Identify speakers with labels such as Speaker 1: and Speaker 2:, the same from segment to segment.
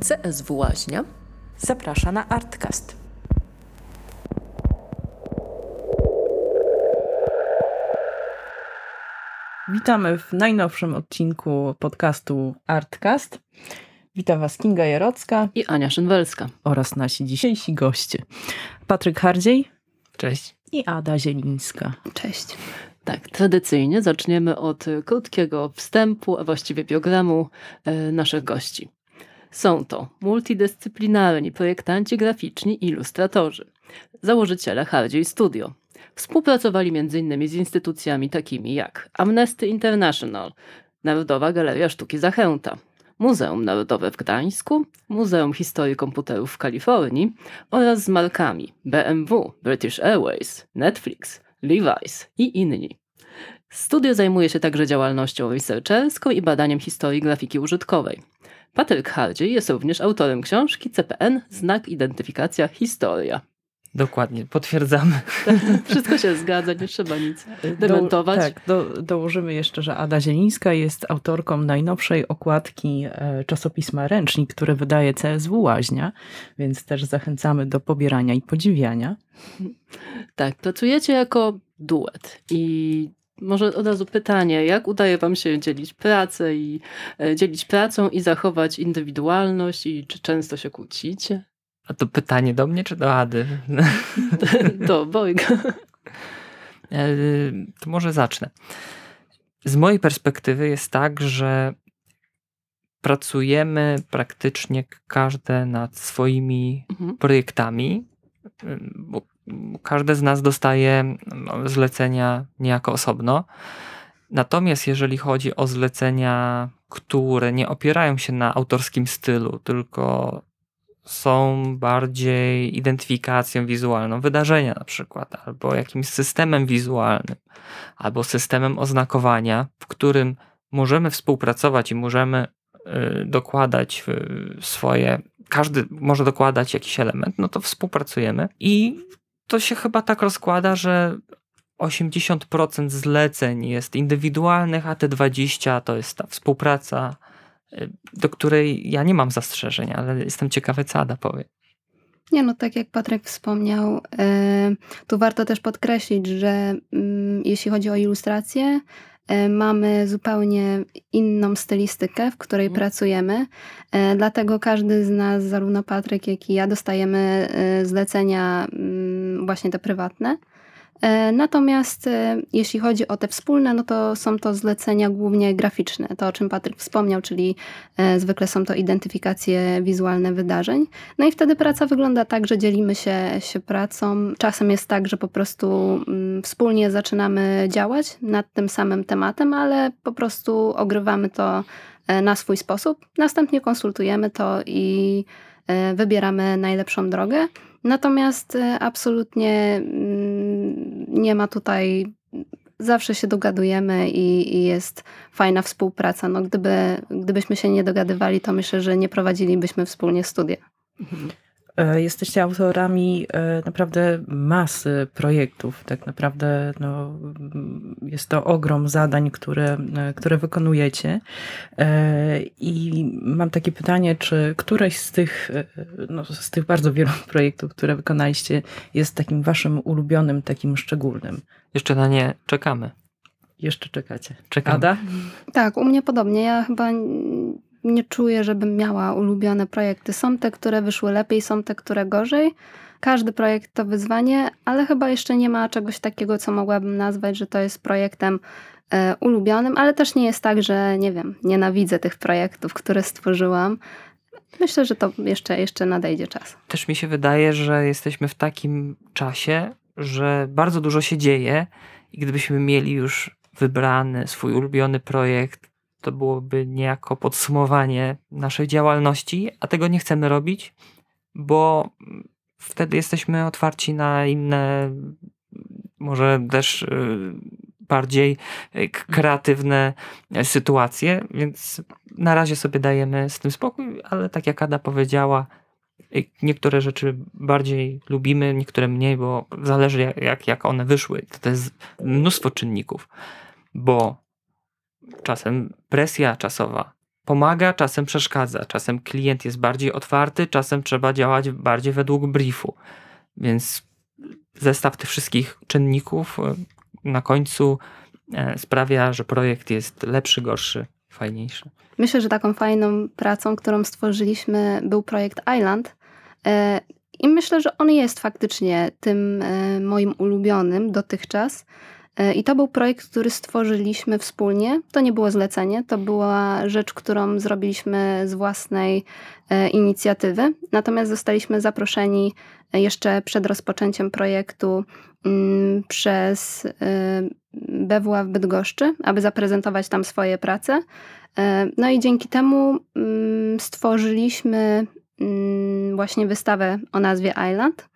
Speaker 1: CSW Łaźnia
Speaker 2: zaprasza na Artcast. Witamy w najnowszym odcinku podcastu Artcast. Witam Was Kinga Jarocka
Speaker 1: i Ania Szynwelska
Speaker 2: oraz nasi dzisiejsi goście. Patryk Hardziej.
Speaker 3: Cześć.
Speaker 2: I Ada Zielińska.
Speaker 4: Cześć.
Speaker 1: Tak, tradycyjnie zaczniemy od krótkiego wstępu, a właściwie biogramu e, naszych gości. Są to multidyscyplinarni projektanci graficzni i ilustratorzy, założyciele Hardziej Studio. Współpracowali m.in. z instytucjami takimi jak Amnesty International, Narodowa Galeria Sztuki Zachęta, Muzeum Narodowe w Gdańsku, Muzeum Historii Komputerów w Kalifornii oraz z markami BMW, British Airways, Netflix, Levi's i inni. Studio zajmuje się także działalnością researcherską i badaniem historii grafiki użytkowej. Patryk Hardziej jest również autorem książki CPN Znak Identyfikacja Historia.
Speaker 3: Dokładnie, potwierdzamy.
Speaker 1: Wszystko się zgadza, nie trzeba nic dementować.
Speaker 2: Do, tak, do, dołożymy jeszcze, że Ada Zielińska jest autorką najnowszej okładki e, czasopisma Ręcznik, które wydaje CSW Łaźnia, więc też zachęcamy do pobierania i podziwiania.
Speaker 1: Tak, pracujecie jako duet i może od razu pytanie, jak udaje Wam się dzielić pracę i e, dzielić pracą i zachować indywidualność i czy często się kłócicie?
Speaker 3: A to pytanie do mnie czy do Ady?
Speaker 1: do Bojga.
Speaker 3: E, to może zacznę. Z mojej perspektywy jest tak, że pracujemy praktycznie każde nad swoimi mhm. projektami, bo każde z nas dostaje no, zlecenia niejako osobno. Natomiast jeżeli chodzi o zlecenia, które nie opierają się na autorskim stylu, tylko są bardziej identyfikacją wizualną wydarzenia na przykład, albo jakimś systemem wizualnym, albo systemem oznakowania, w którym możemy współpracować i możemy y, dokładać swoje, każdy może dokładać jakiś element, no to współpracujemy i to się chyba tak rozkłada, że 80% zleceń jest indywidualnych, a te 20% to jest ta współpraca Y, do której ja nie mam zastrzeżeń, ale jestem ciekawy, co Ada powie.
Speaker 4: Nie, no tak jak Patryk wspomniał, y, tu warto też podkreślić, że mm, jeśli chodzi o ilustrację, y, mamy zupełnie inną stylistykę, w której mm. pracujemy. Dlatego każdy z nas, zarówno Patryk, jak i ja, dostajemy zlecenia mm, właśnie te prywatne. E, natomiast e, jeśli chodzi o te wspólne, no to są to zlecenia głównie graficzne, to o czym Patryk wspomniał, czyli e, zwykle są to identyfikacje wizualne wydarzeń. No i wtedy praca wygląda tak, że dzielimy się, się pracą. Czasem jest tak, że po prostu mm, wspólnie zaczynamy działać nad tym samym tematem, ale po prostu ogrywamy to na swój sposób. Następnie konsultujemy to i wybieramy najlepszą drogę. Natomiast e, absolutnie mm, nie ma tutaj zawsze się dogadujemy i, i, jest fajna współpraca. No, gdyby, gdybyśmy się nie dogadywali, to myślę, że nie prowadzilibyśmy wspólnie studia. Mhm.
Speaker 2: E, jesteście autorami e, naprawdę masy projektów. Tak naprawdę no, jest to ogrom zadań, które, e, które wykonujecie. I mam takie pytanie, czy któreś z tych, no, z tych bardzo wielu projektów, które wykonaliście, jest takim waszym ulubionym, takim szczególnym?
Speaker 3: Jeszcze na nie czekamy.
Speaker 2: Jeszcze czekacie.
Speaker 3: Czekamy.
Speaker 2: Ada?
Speaker 4: Tak, u mnie podobnie. Ja chyba nie czuję, żebym miała ulubione projekty. Są te, które wyszły lepiej, są te, które gorzej. Każdy projekt to wyzwanie, ale chyba jeszcze nie ma czegoś takiego, co mogłabym nazwać, że to jest projektem e, ulubionym, ale też nie jest tak, że nie wiem, nienawidzę tych projektów, które stworzyłam. Myślę, że to jeszcze, jeszcze nadejdzie czas.
Speaker 3: Też mi się wydaje, że jesteśmy w takim czasie, że bardzo dużo się dzieje i gdybyśmy mieli już wybrany swój ulubiony projekt, to byłoby niejako podsumowanie naszej działalności, a tego nie chcemy robić, bo wtedy jesteśmy otwarci na inne, może też y, bardziej y, kreatywne sytuacje, więc na razie sobie dajemy z tym spokój, ale tak jak Ada powiedziała, y, niektóre rzeczy bardziej lubimy, niektóre mniej, bo zależy jak, jak one wyszły. To jest mnóstwo czynników, bo czasem presja czasowa pomaga, czasem przeszkadza. Czasem klient jest bardziej otwarty, czasem trzeba działać bardziej według briefu. Więc zestaw tych wszystkich czynników e, na końcu e, sprawia, że projekt jest lepszy, gorszy, fajniejszy.
Speaker 4: Myślę, że taką fajną pracą, którą stworzyliśmy, był projekt Island. E, I myślę, że on jest faktycznie tym moim ulubionym dotychczas. I to był projekt, który stworzyliśmy wspólnie. To nie było zlecenie, to była rzecz, którą zrobiliśmy z własnej inicjatywy. Natomiast zostaliśmy zaproszeni jeszcze przed rozpoczęciem projektu mm, przez BWA w Bydgoszczy, aby zaprezentować tam swoje prace. E, no i dzięki temu mm, stworzyliśmy mm, właśnie wystawę o nazwie Island,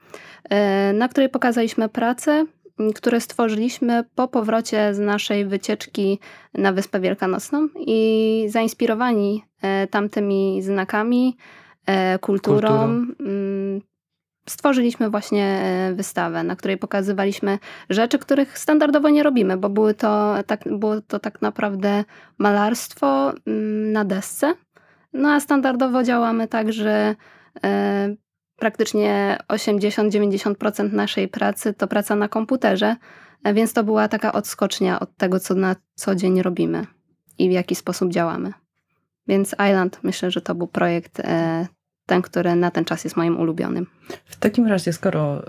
Speaker 4: e, na której pokazaliśmy prace, które stworzyliśmy po powrocie z naszej wycieczki na Wyspę Wielkanocną i zainspirowani e, tamtymi znakami, kulturą, kulturą stworzyliśmy właśnie e, wystawę, na której pokazywaliśmy rzeczy, których standardowo nie robimy, bo były to tak, było to tak naprawdę malarstwo mm, na desce. No a standardowo działamy tak, że e, praktycznie 80-90% naszej pracy to praca na komputerze, e, więc to była taka odskocznia od tego, co na co dzień robimy i w jaki sposób działamy. Więc Island myślę, że to był projekt ten, który na ten czas jest moim ulubionym.
Speaker 2: W takim razie, skoro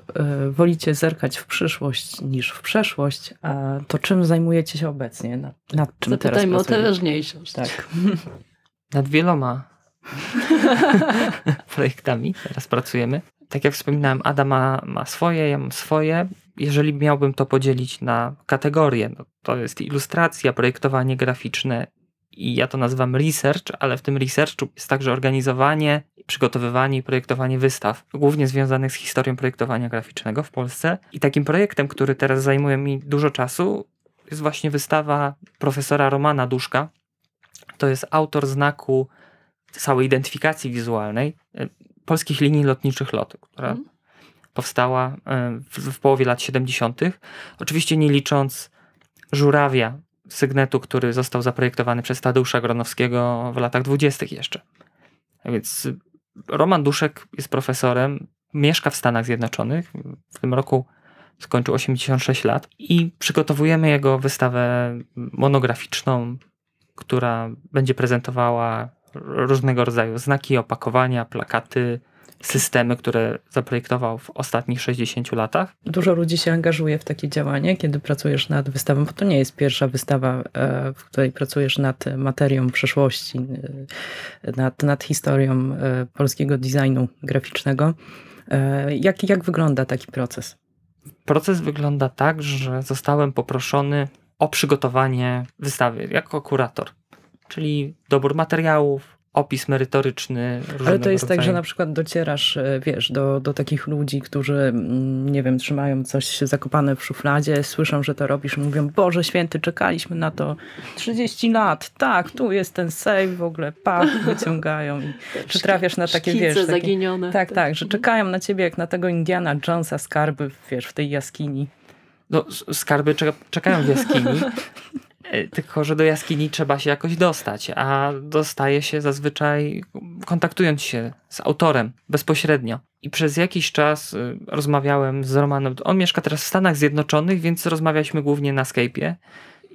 Speaker 2: y, wolicie zerkać w przyszłość niż w przeszłość, a to czym zajmujecie się obecnie? Nad, nad czym Zapytajmy teraz
Speaker 1: o teraźniejszość.
Speaker 2: Tak.
Speaker 3: Nad wieloma projektami teraz pracujemy. Tak jak wspominałem, Ada ma, ma swoje, ja mam swoje. Jeżeli miałbym to podzielić na kategorie, no to jest ilustracja, projektowanie graficzne i ja to nazywam research, ale w tym researchu jest także organizowanie, przygotowywanie i projektowanie wystaw, głównie związanych z historią projektowania graficznego w Polsce. I takim projektem, który teraz zajmuje mi dużo czasu, jest właśnie wystawa profesora Romana Duszka. To jest autor znaku całej identyfikacji wizualnej e, polskich linii lotniczych LOT, która mm. powstała e, w, w połowie lat 70. Oczywiście nie licząc żurawia sygnetu, który został zaprojektowany przez Tadeusza Gronowskiego w latach dwudziestych jeszcze. Więc Roman Duszek jest profesorem, mieszka w Stanach Zjednoczonych. W tym roku skończył 86 lat i przygotowujemy jego wystawę monograficzną, która będzie prezentowała różnego rodzaju znaki, opakowania, plakaty, systemy, które zaprojektował w ostatnich 60 latach.
Speaker 2: Dużo ludzi się angażuje w takie działanie, kiedy pracujesz nad wystawą, bo to nie jest pierwsza wystawa, e, w której pracujesz nad materią przeszłości, e, nad, nad historią e, polskiego designu graficznego. Jak, jak wygląda taki proces?
Speaker 3: Proces wygląda tak, że zostałem poproszony o przygotowanie wystawy jako kurator, czyli dobór materiałów, opis merytoryczny.
Speaker 2: Ale to jest rodzaju. tak, że na przykład docierasz, e, wiesz, do, do takich ludzi, którzy, mm, nie wiem, trzymają coś zakopane w szufladzie, słyszą, że to robisz, mówią, Boże Święty, czekaliśmy na to 30 lat, tak, tu jest ten save, w ogóle, pach, wyciągają. I, czy trafiasz na takie, wiesz, takie,
Speaker 1: zaginione.
Speaker 2: Tak, tak, że czekają na ciebie jak na tego Indiana Jonesa skarby, wiesz, w tej jaskini.
Speaker 3: No, skarby czekają w jaskini, tylko, że do jaskini trzeba się jakoś dostać, a dostaje się zazwyczaj kontaktując się z autorem bezpośrednio. I przez jakiś czas y, rozmawiałem z Romanem. On mieszka teraz w Stanach Zjednoczonych, więc rozmawialiśmy głównie na Skype'ie.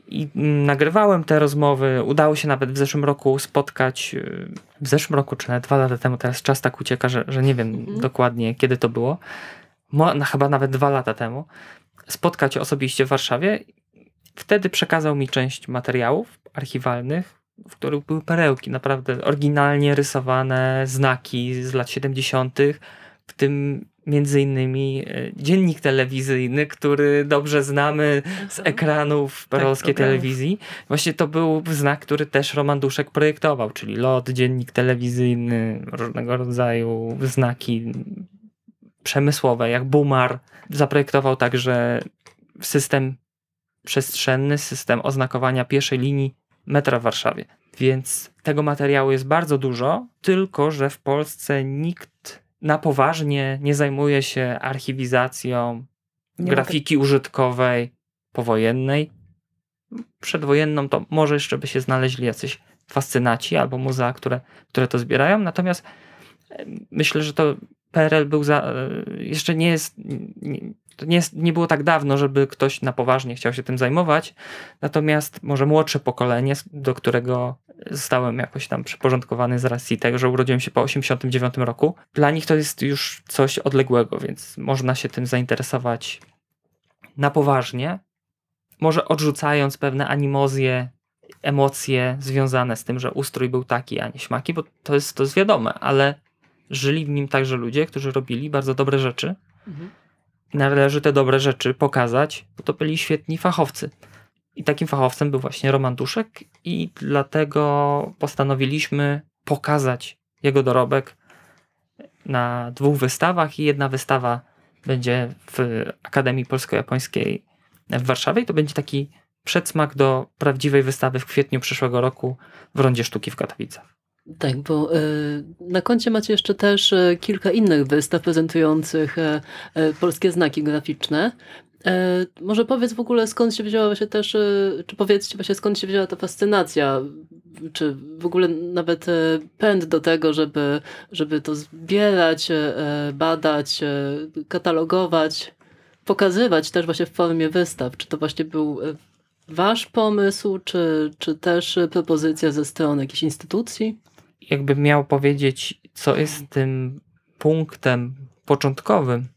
Speaker 3: I mm, nagrywałem te rozmowy. Udało się nawet w zeszłym roku spotkać, y, w zeszłym roku, czy nawet dwa lata temu, teraz czas tak ucieka, że, że nie wiem mhm. dokładnie kiedy to było. Mo, no, chyba nawet dwa lata temu. Spotkać osobiście w Warszawie Wtedy przekazał mi część materiałów archiwalnych, w których były perełki, naprawdę oryginalnie rysowane znaki z lat 70., w tym między innymi e, dziennik telewizyjny, który dobrze znamy z ekranów tak, polskiej tak, telewizji. Właśnie to był znak, który też Roman Duszek projektował, czyli lot, dziennik telewizyjny, różnego rodzaju znaki przemysłowe, jak Bumar. Zaprojektował także system przestrzenny system oznakowania pierwszej linii metra w Warszawie. Więc tego materiału jest bardzo dużo, tylko że w Polsce nikt na poważnie nie zajmuje się archiwizacją nie grafiki użytkowej powojennej. Przedwojenną to może jeszcze by się znaleźli jacyś fascynaci albo muzea, które, które to zbierają. Natomiast myślę, że to PRL był za, e, jeszcze nie jest, nie, nie, nie było tak dawno, żeby ktoś na poważnie chciał się tym zajmować. Natomiast może młodsze pokolenie, do którego zostałem jakoś tam przyporządkowany z racji tego, że urodziłem się po 89 roku, dla nich to jest już coś odległego, więc można się tym zainteresować na poważnie. Może odrzucając pewne animozje, emocje związane z tym, że ustrój był taki, a nie śmaki, bo to jest, to jest wiadome, ale żyli w nim także ludzie, którzy robili bardzo dobre rzeczy. Mhm. Należy te dobre rzeczy pokazać, bo to byli świetni fachowcy. I takim fachowcem był właśnie Roman Duszek, i dlatego postanowiliśmy pokazać jego dorobek na dwóch wystawach. I jedna wystawa będzie w Akademii Polsko-Japońskiej w Warszawie. I to będzie taki przedsmak do prawdziwej wystawy w kwietniu przyszłego roku w Rondzie Sztuki w Katowicach.
Speaker 1: Tak, bo e, na koncie macie jeszcze też e, kilka innych wystaw prezentujących e, polskie znaki graficzne. Może powiedz w ogóle skąd się wzięła właśnie też, czy powiedzcie właśnie skąd się wzięła ta fascynacja, czy w ogóle nawet pęd do tego, żeby, żeby to zbierać, badać, katalogować, pokazywać też właśnie w formie wystaw. Czy to właśnie był wasz pomysł, czy, czy też propozycja ze strony jakiejś instytucji?
Speaker 3: Jakbym miał powiedzieć, co jest tym punktem początkowym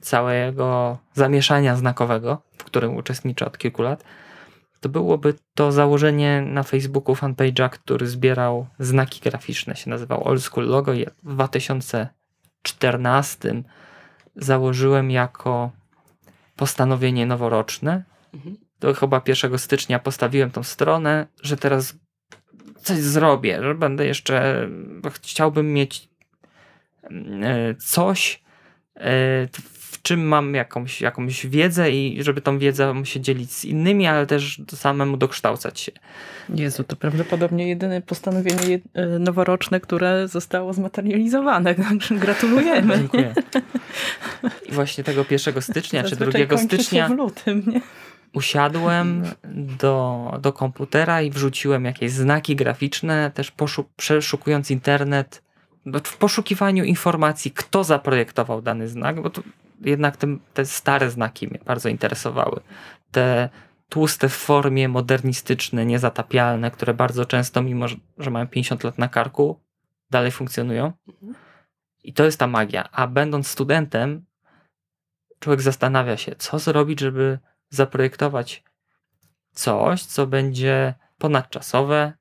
Speaker 3: całego zamieszania znakowego, w którym uczestniczę od kilku lat, to byłoby to założenie na Facebooku fanpage'a, który zbierał znaki graficzne, się nazywał Old School Logo i w 2014 założyłem jako postanowienie noworoczne. Mhm. To chyba 1 stycznia postawiłem tą stronę, że teraz coś zrobię, że będę jeszcze, chciałbym mieć e, coś, e, w czym mam jakąś, jakąś wiedzę i żeby tą wiedzę się dzielić z innymi, ale też samemu dokształcać się.
Speaker 2: Jezu, to prawdopodobnie jedyne postanowienie e, noworoczne, które zostało zmaterializowane. Gratulujemy.
Speaker 3: Dziękuję. I właśnie tego 1 stycznia czy 2 stycznia.
Speaker 2: w lutym, nie?
Speaker 3: Usiadłem do, do komputera i wrzuciłem jakieś znaki graficzne, też poszuk przeszukując internet, w poszukiwaniu informacji, kto zaprojektował dany znak, bo to jednak te, te stare znaki mnie bardzo interesowały. Te tłuste w formie modernistyczne, niezatapialne, które bardzo często, mimo że mają 50 lat na karku, dalej funkcjonują. I to jest ta magia. A będąc studentem, człowiek zastanawia się, co zrobić, żeby zaprojektować coś, co będzie ponadczasowe,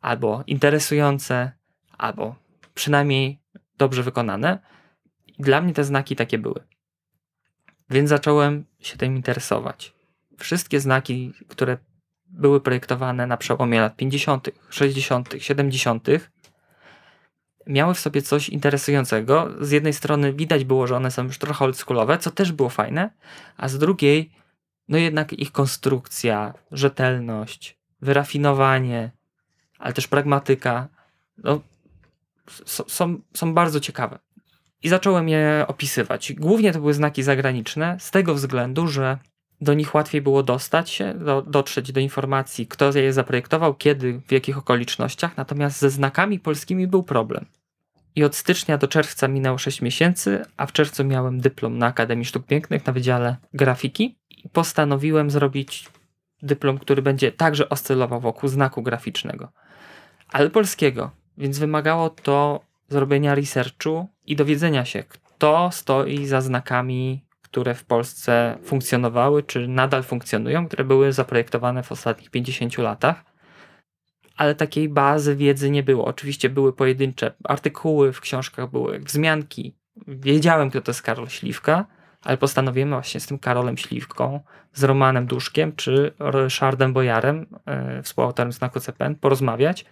Speaker 3: albo interesujące, albo przynajmniej dobrze wykonane. Dla mnie te znaki takie były. Więc zacząłem się tym interesować. Wszystkie znaki, które były projektowane na przełomie lat 50., 60., 70., miały w sobie coś interesującego. Z jednej strony widać było, że one są już trochę oldschoolowe, co też było fajne, a z drugiej no jednak ich konstrukcja, rzetelność, wyrafinowanie, ale też pragmatyka no, są, są bardzo ciekawe. I zacząłem je opisywać. Głównie to były znaki zagraniczne, z tego względu, że do nich łatwiej było dostać się, do, dotrzeć do informacji, kto je zaprojektował, kiedy, w jakich okolicznościach. Natomiast ze znakami polskimi był problem. I od stycznia do czerwca minęło 6 miesięcy, a w czerwcu miałem dyplom na Akademii Sztuk Pięknych na Wydziale Grafiki postanowiłem zrobić dyplom, który będzie także oscylował wokół znaku graficznego, ale polskiego, więc wymagało to zrobienia researchu i dowiedzenia się, kto stoi za znakami, które w Polsce funkcjonowały, czy nadal funkcjonują, które były zaprojektowane w ostatnich 50 latach ale takiej bazy wiedzy nie było. Oczywiście były pojedyncze artykuły w książkach, były wzmianki. Wiedziałem, kto to jest Karol Śliwka, ale postanowiłem właśnie z tym Karolem Śliwką, z Romanem Duszkiem czy Ryszardem Bojarem, yy, współautorem znaku CPN, porozmawiać.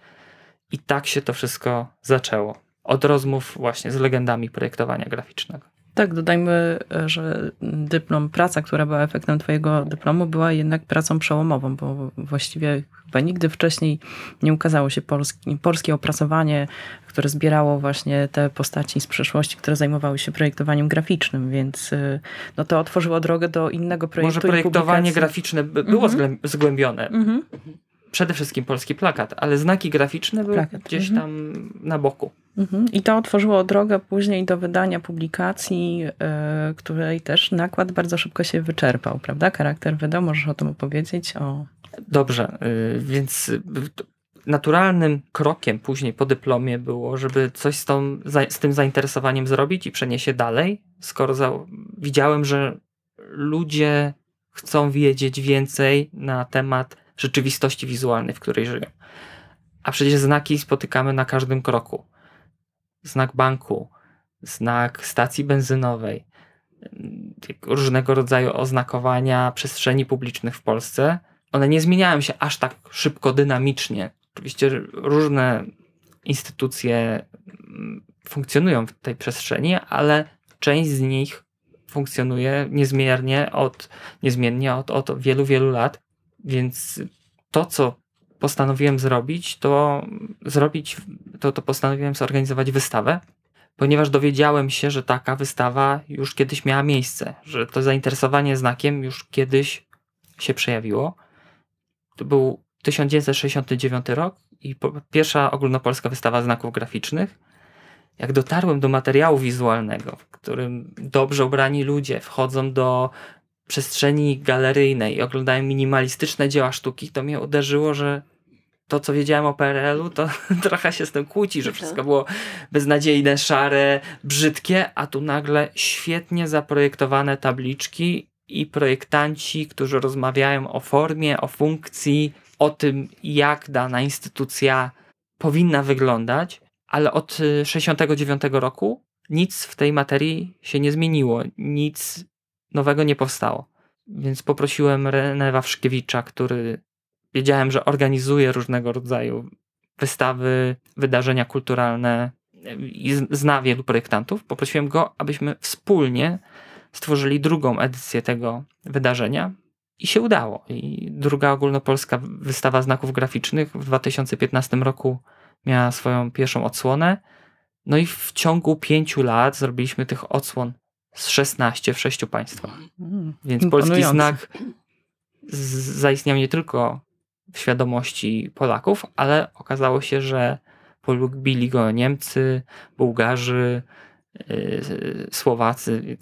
Speaker 3: I tak się to wszystko zaczęło. Od rozmów właśnie z legendami projektowania graficznego.
Speaker 2: Tak, dodajmy, że dyplom, praca, która była efektem Twojego dyplomu, była jednak pracą przełomową, bo właściwie chyba nigdy wcześniej nie ukazało się polski, polskie opracowanie, które zbierało właśnie te postaci z przeszłości, które zajmowały się projektowaniem graficznym, więc y, no to otworzyło drogę do innego projektu.
Speaker 3: Może projektowanie graficzne było mhm. zgłębione. Mhm przede wszystkim polski plakat, ale znaki graficzne były plakat. gdzieś mhm. tam na boku.
Speaker 2: Mhm. I to otworzyło drogę później do wydania publikacji, yy, której też nakład bardzo szybko się wyczerpał, prawda? Charakter wydał, możesz o tym opowiedzieć? O...
Speaker 3: Dobrze, yy, więc naturalnym krokiem później po dyplomie było, żeby coś z, tą, z tym zainteresowaniem zrobić i przenieść się dalej, skoro za, widziałem, że ludzie chcą wiedzieć więcej na temat rzeczywistości wizualnej, w której żyją. A przecież znaki spotykamy na każdym kroku. Znak banku, znak stacji benzynowej, różnego rodzaju oznakowania przestrzeni publicznych w Polsce. One nie zmieniają się aż tak szybko, dynamicznie. Oczywiście różne instytucje mm, funkcjonują w tej przestrzeni, ale część z nich funkcjonuje niezmiernie od, niezmiennie od, od wielu, wielu lat. Więc to, co postanowiłem zrobić, to zrobić, to, to postanowiłem zorganizować wystawę, ponieważ dowiedziałem się, że taka wystawa już kiedyś miała miejsce, że to zainteresowanie znakiem już kiedyś się przejawiło. To był 1969 rok i pierwsza ogólnopolska wystawa znaków graficznych. Jak dotarłem do materiału wizualnego, w którym dobrze ubrani ludzie wchodzą do przestrzeni galeryjnej i oglądają minimalistyczne dzieła sztuki, to mnie uderzyło, że to, co wiedziałem o PRL-u, to trochę się z tym kłóci, że wszystko było beznadziejne, szare, brzydkie, a tu nagle świetnie zaprojektowane tabliczki i projektanci, którzy rozmawiają o formie, o funkcji, o tym, jak dana instytucja powinna wyglądać, ale od 69 roku nic w tej materii się nie zmieniło, nic nowego nie powstało. Więc poprosiłem Renę Wawrzkiewicza, który wiedziałem, że organizuje różnego rodzaju wystawy, wydarzenia kulturalne i zna wielu projektantów. Poprosiłem go, abyśmy wspólnie stworzyli drugą edycję tego wydarzenia. I się udało. I druga ogólnopolska wystawa znaków graficznych w 2015 roku miała swoją pierwszą odsłonę. No i w ciągu pięciu lat zrobiliśmy tych odsłon z 16 w sześciu państwach. Mm, Więc polski znak zaistniał nie tylko w świadomości Polaków, ale okazało się, że polubili go Niemcy, Bułgarzy, yy, Słowacy.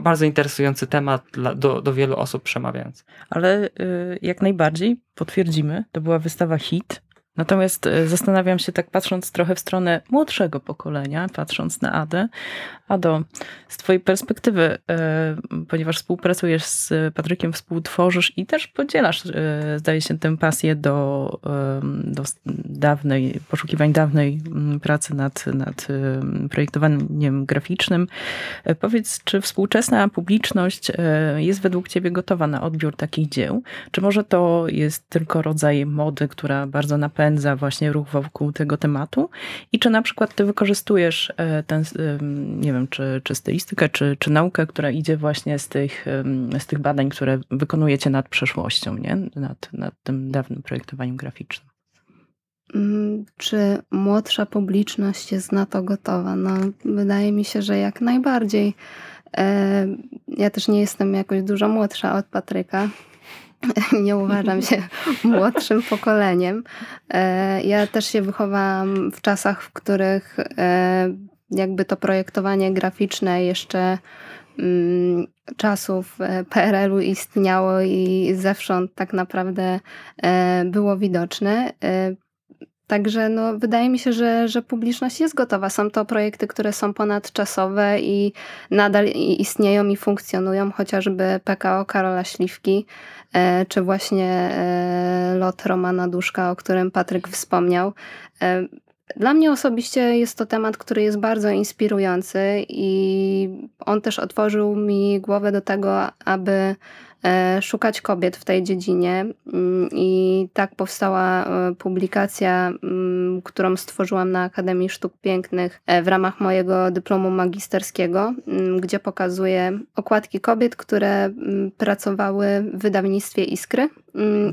Speaker 3: Bardzo interesujący temat dla, do, do wielu osób przemawiający.
Speaker 2: Ale yy, jak najbardziej potwierdzimy, to była wystawa hit. Natomiast e, zastanawiam się tak patrząc trochę w stronę młodszego pokolenia, patrząc na Adę. Ado, z twojej perspektywy, e, ponieważ współpracujesz z Patrykiem, współtworzysz i też podzielasz, e, zdaje się, tę pasję do, do dawnej, poszukiwań dawnej pracy nad, nad projektowaniem graficznym. Powiedz, czy współczesna publiczność jest według ciebie gotowa na odbiór takich dzieł? Czy może to jest tylko rodzaj mody, która bardzo napędza napędza właśnie ruch wokół tego tematu i czy na przykład ty wykorzystujesz e, ten, nie wiem, czy, czy stylistykę, czy, czy naukę, która idzie właśnie z tych, z tych badań, które wykonujecie nad przeszłością, nie? Nad, nad tym dawnym projektowaniem graficznym.
Speaker 4: Mm, czy młodsza publiczność jest na to gotowa? No, wydaje mi się, że jak najbardziej. E, ja też nie jestem jakoś dużo młodsza od Patryka, nie uważam się młodszym pokoleniem. E, ja też się wychowałam w czasach, w których e, jakby to projektowanie graficzne jeszcze mm, czasów e, PRL-u istniało i zewsząd tak naprawdę było widoczne. Także no, wydaje mi się, że, że publiczność jest gotowa. Są to projekty, które są ponadczasowe i nadal istnieją i funkcjonują, chociażby PKO Karola Śliwki, e, czy właśnie e, lot Romana Duszka, o którym Patryk wspomniał. E, dla mnie osobiście jest to temat, który jest bardzo inspirujący i on też otworzył mi głowę do tego, aby szukać kobiet w tej dziedzinie mm, i tak powstała e, publikacja, mm, którą stworzyłam na Akademii Sztuk Pięknych e, w ramach mojego dyplomu magisterskiego, mm, gdzie pokazuję okładki kobiet, które pracowały w wydawnictwie Iskry.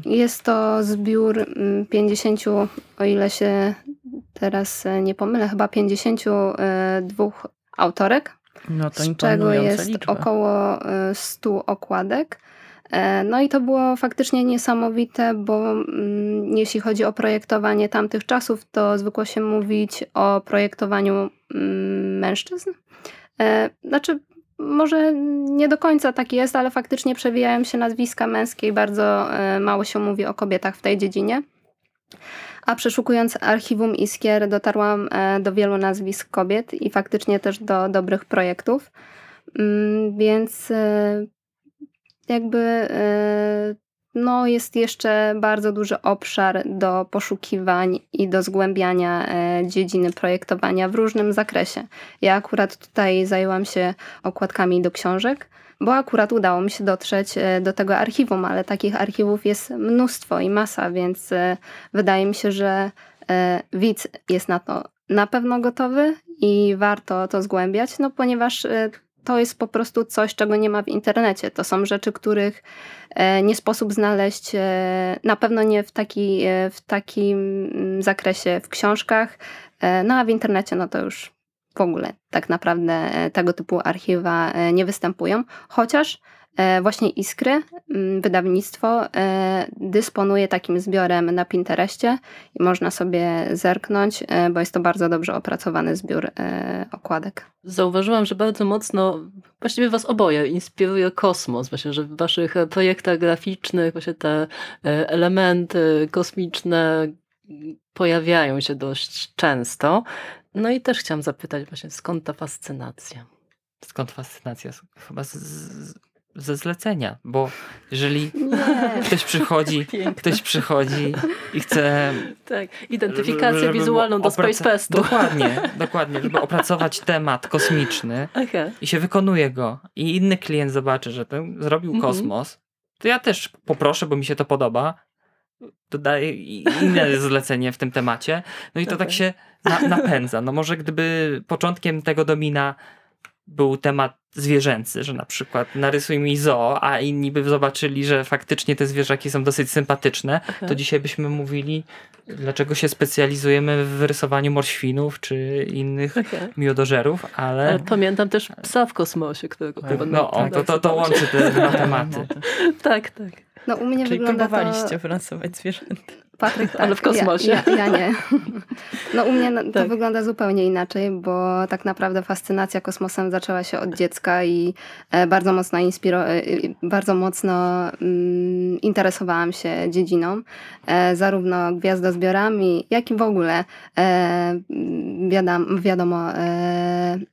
Speaker 4: Jest to zbiór 50, o ile się teraz nie pomylę, chyba 52 autorek, no z czego jest
Speaker 2: liczba.
Speaker 4: około 100 okładek. No i to było faktycznie niesamowite, bo mm, jeśli chodzi o projektowanie tamtych czasów, to zwykło się mówić o projektowaniu mm, mężczyzn. Znaczy, może nie do końca tak jest, ale faktycznie przewijają się nazwiska męskie i bardzo mało się mówi o kobietach w tej dziedzinie. A przeszukując archiwum Iskier, dotarłam e, do wielu nazwisk kobiet i faktycznie też do dobrych projektów. Mm, więc e, jakby e, no, jest jeszcze bardzo duży obszar do poszukiwań i do zgłębiania dziedziny projektowania w różnym zakresie. Ja akurat tutaj zajęłam się okładkami do książek bo akurat udało mi się dotrzeć e, do tego archiwum, ale takich archiwów jest mnóstwo i masa, więc e, wydaje mi się, że e, widz jest na to na pewno gotowy i warto to zgłębiać, no ponieważ to jest po prostu coś, czego nie ma w internecie. To są rzeczy, których nie sposób znaleźć, na pewno nie w, taki, w takim mm, zakresie w książkach, no a w internecie no to już w ogóle tak naprawdę e, tego typu archiwa e, nie występują, chociaż e, właśnie Iskry, mm, wydawnictwo, dysponuje takim zbiorem na Pinterestie i można sobie zerknąć, bo jest to bardzo dobrze opracowany zbiór okładek.
Speaker 1: Zauważyłam, że bardzo mocno, właściwie was oboje inspiruje kosmos, właśnie, że w waszych projektach graficznych właśnie te elementy kosmiczne pojawiają się dość często. No i też chciałam zapytać właśnie, skąd ta fascynacja?
Speaker 3: Skąd fascynacja? Chyba z, z, ze zlecenia, bo jeżeli Nie. ktoś przychodzi, ktoś przychodzi i chce...
Speaker 1: Tak, identyfikację wizualną do Space Festu.
Speaker 3: Dokładnie, dokładnie, żeby opracować temat kosmiczny okay. i się wykonuje go i inny klient zobaczy, że ten zrobił -hmm. kosmos, to ja też poproszę, bo mi się to podoba, dodaję inne zlecenie w tym temacie, no i to okay. tak się na, napędza. No może gdyby początkiem tego domina był temat zwierzęcy, że na przykład narysuj mi zoo, a inni by zobaczyli, że faktycznie te zwierzaki są dosyć sympatyczne, Aha. to dzisiaj byśmy mówili, dlaczego się specjalizujemy w rysowaniu morświnów czy innych okay. miodożerów, ale... ale...
Speaker 1: Pamiętam też psa w kosmosie, którego
Speaker 3: chyba... No, o, to, to, to łączy te dwa tematy.
Speaker 1: tak, tak.
Speaker 2: No u mnie Czyli wygląda próbowaliście to... zwierzęta.
Speaker 4: Patryk, tak,
Speaker 1: ale w kosmosie.
Speaker 4: Ja, ja, ja nie. No u mnie to tak. wygląda zupełnie inaczej, bo tak naprawdę fascynacja kosmosem zaczęła się od dziecka i e, bardzo mocno inspiro, e, bardzo mocno mm, interesowałam się dziedziną, e, zarówno gwiazdozbiorami, jak i w ogóle wiadomo mm,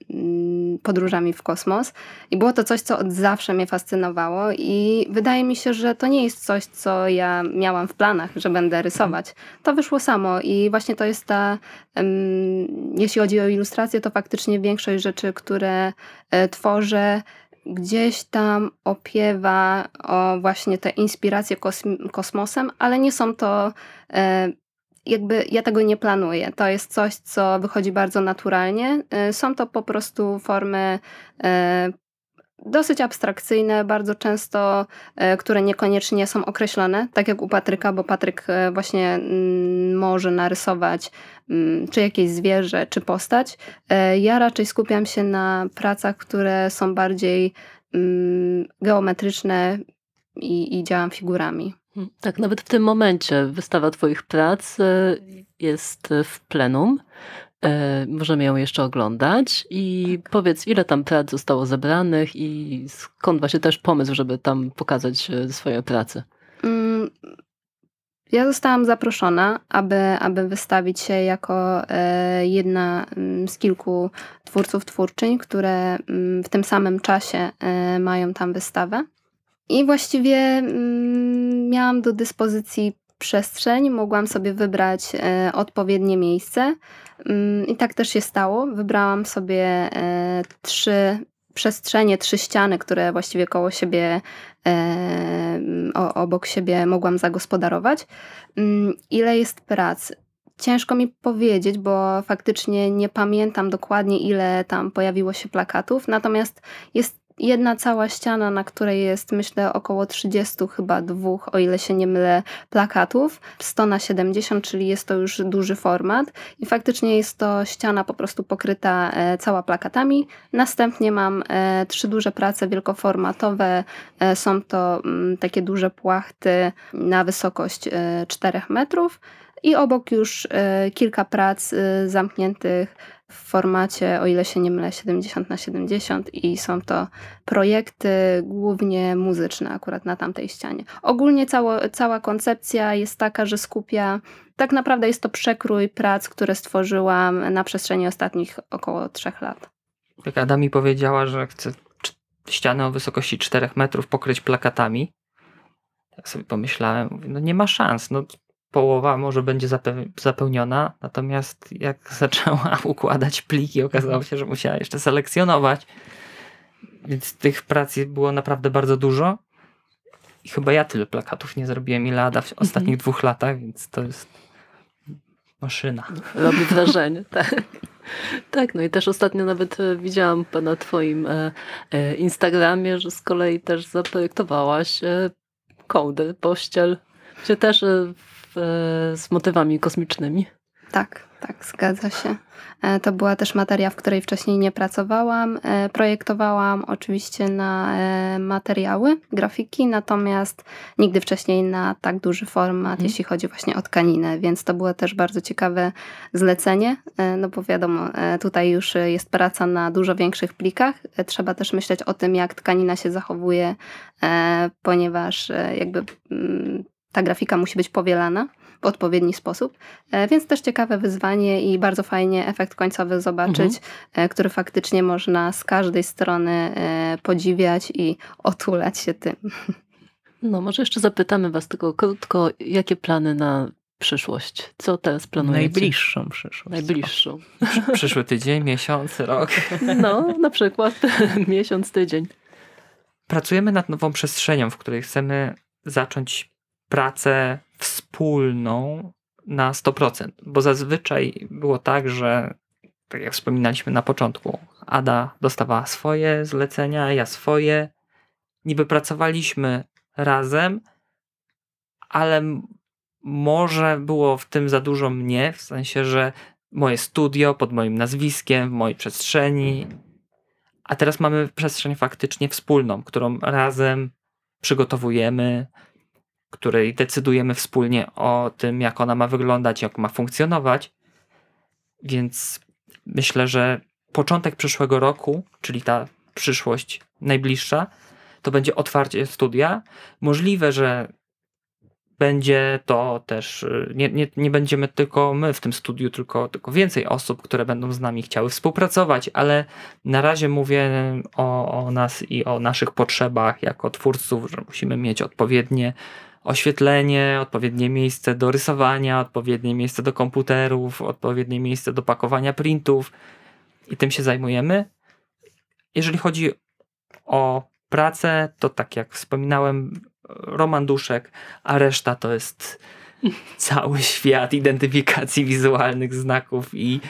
Speaker 4: podróżami w kosmos. I było to coś, co od zawsze mnie fascynowało i wydaje mi się, że to nie jest coś, co ja miałam w planach, że będę rysować To wyszło samo i właśnie to jest ta, jeśli chodzi o ilustrację, to faktycznie większość rzeczy, które e, tworzę, gdzieś tam opiewa o właśnie te inspiracje kosmosem, ale nie są to e, jakby ja tego nie planuję. To jest coś, co wychodzi bardzo naturalnie. E, są to po prostu formy dosyć abstrakcyjne, bardzo często, e, które niekoniecznie są określone, tak jak u Patryka, bo Patryk e, właśnie mm, może narysować mm, czy jakieś zwierzę, czy postać. E, ja raczej skupiam się na pracach, które są bardziej mm, geometryczne i, i działam figurami.
Speaker 1: Hmm, tak, nawet w tym momencie wystawa Twoich prac jest w plenum. E, możemy ją jeszcze oglądać i tak. powiedz, ile tam prac zostało zebranych i skąd właśnie też pomysł, żeby tam pokazać e, swoje prace? Mm,
Speaker 4: ja zostałam zaproszona, aby, aby wystawić się jako e, jedna mm, z kilku twórców twórczyń, które mm, w tym samym czasie mają tam wystawę. I właściwie miałam do dyspozycji przestrzeń, mogłam sobie wybrać odpowiednie miejsce. Mm, I tak też się stało. Wybrałam sobie e, trzy przestrzenie, trzy ściany, które właściwie koło siebie, e, obok siebie mogłam zagospodarować. Mm, ile jest prac? Ciężko mi powiedzieć, bo faktycznie nie pamiętam dokładnie, ile tam pojawiło się plakatów, natomiast jest jedna cała ściana, na której jest myślę około 30 chyba dwóch, o ile się nie mylę, plakatów, 100 na 70, czyli jest to już duży format. I faktycznie jest to ściana po prostu pokryta e, cała plakatami. Następnie mam e, trzy duże prace wielkoformatowe, e, są to mm, takie duże płachty na wysokość 4 metrów. I obok już kilka prac zamkniętych w formacie, o ile się nie mylę, 70 na 70 i są to projekty głównie muzyczne akurat na tamtej ścianie. Ogólnie cało, cała koncepcja jest taka, że skupia, tak naprawdę jest to przekrój prac, które stworzyłam na przestrzeni ostatnich około trzech lat.
Speaker 3: Jak Ada mi powiedziała, że chce ścianę o wysokości 4 metrów pokryć plakatami, tak sobie pomyślałem, mówię, no nie ma szans, no połowa może będzie zapełniona, natomiast jak zaczęła układać pliki, okazało się, że musiała jeszcze selekcjonować. Więc tych prac było naprawdę bardzo dużo. I chyba ja tyle plakatów nie zrobiłem ile Ada w mhm. ostatnich dwóch latach, więc to jest maszyna.
Speaker 1: Robi wrażenie, tak. Tak, no i też ostatnio nawet e, widziałam na twoim e, e, Instagramie, że z kolei też zaprojektowałaś kołdę, pościel, gdzie też z motywami kosmicznymi.
Speaker 4: Tak, tak, zgadza się. E, to była też materia, w której wcześniej nie pracowałam. E, projektowałam oczywiście na e, materiały, grafiki, natomiast nigdy wcześniej na tak duży format, mhm. jeśli chodzi właśnie o tkaninę, więc to było też bardzo ciekawe zlecenie, no bo wiadomo, tutaj już jest praca na dużo większych plikach. Trzeba też myśleć o tym, jak tkanina się zachowuje, ponieważ jakby mm, ta grafika musi być powielana w odpowiedni sposób. E, więc też ciekawe wyzwanie i bardzo fajnie efekt końcowy zobaczyć, mhm. E, który faktycznie można z każdej strony e, podziwiać i otulać się tym.
Speaker 1: No, może jeszcze zapytamy Was tylko krótko, jakie plany na przyszłość? Co teraz planujecie?
Speaker 2: Najbliższą przyszłość.
Speaker 1: Najbliższą.
Speaker 3: Przyszły tydzień, miesiąc, rok.
Speaker 1: No, na przykład miesiąc, tydzień.
Speaker 3: Pracujemy nad nową przestrzenią, w której chcemy zacząć pracę wspólną na 100%, bo zazwyczaj było tak, że tak jak wspominaliśmy na początku, Ada dostawała swoje zlecenia, ja swoje. Niby pracowaliśmy razem, ale może było w tym za dużo mnie, w sensie, że moje studio pod moim nazwiskiem, w mojej przestrzeni, a teraz mamy przestrzeń faktycznie wspólną, którą razem przygotowujemy, której decydujemy wspólnie o tym, jak ona ma wyglądać, jak ma funkcjonować. Więc myślę, że początek przyszłego roku, czyli ta przyszłość najbliższa, to będzie otwarcie studia. Możliwe, że będzie to też, nie, nie, nie będziemy tylko my w tym studiu, tylko, tylko więcej osób, które będą z nami chciały współpracować, ale na razie mówię o, o nas i o naszych potrzebach jako twórców, że musimy mieć odpowiednie oświetlenie, odpowiednie miejsce do rysowania, odpowiednie miejsce do komputerów, odpowiednie miejsce do pakowania printów i tym się zajmujemy. Jeżeli chodzi o pracę, to tak jak wspominałem, Roman Duszek, a reszta to jest cały świat identyfikacji wizualnych znaków i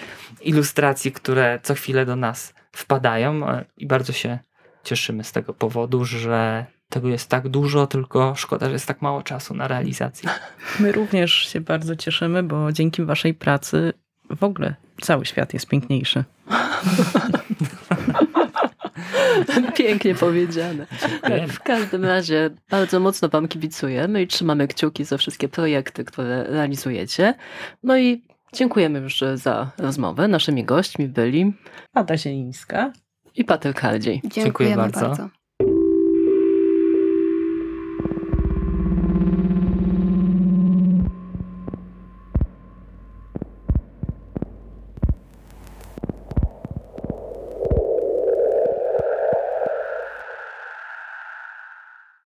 Speaker 3: ilustracji, które co chwilę do nas wpadają i bardzo się cieszymy z tego powodu, że tego jest tak dużo, tylko szkoda, że jest tak mało czasu na realizację.
Speaker 2: My również się bardzo cieszymy, bo dzięki waszej pracy w ogóle cały świat jest piękniejszy.
Speaker 1: Pięknie powiedziane. W każdym razie bardzo mocno Wam kibicujemy i trzymamy kciuki za wszystkie projekty, które realizujecie. No i dziękujemy już za rozmowę. Naszymi gośćmi byli
Speaker 2: Ada Zielińska
Speaker 1: i Patryk Hardziej.
Speaker 4: Dziękujemy, Dziękuję bardzo. bardzo.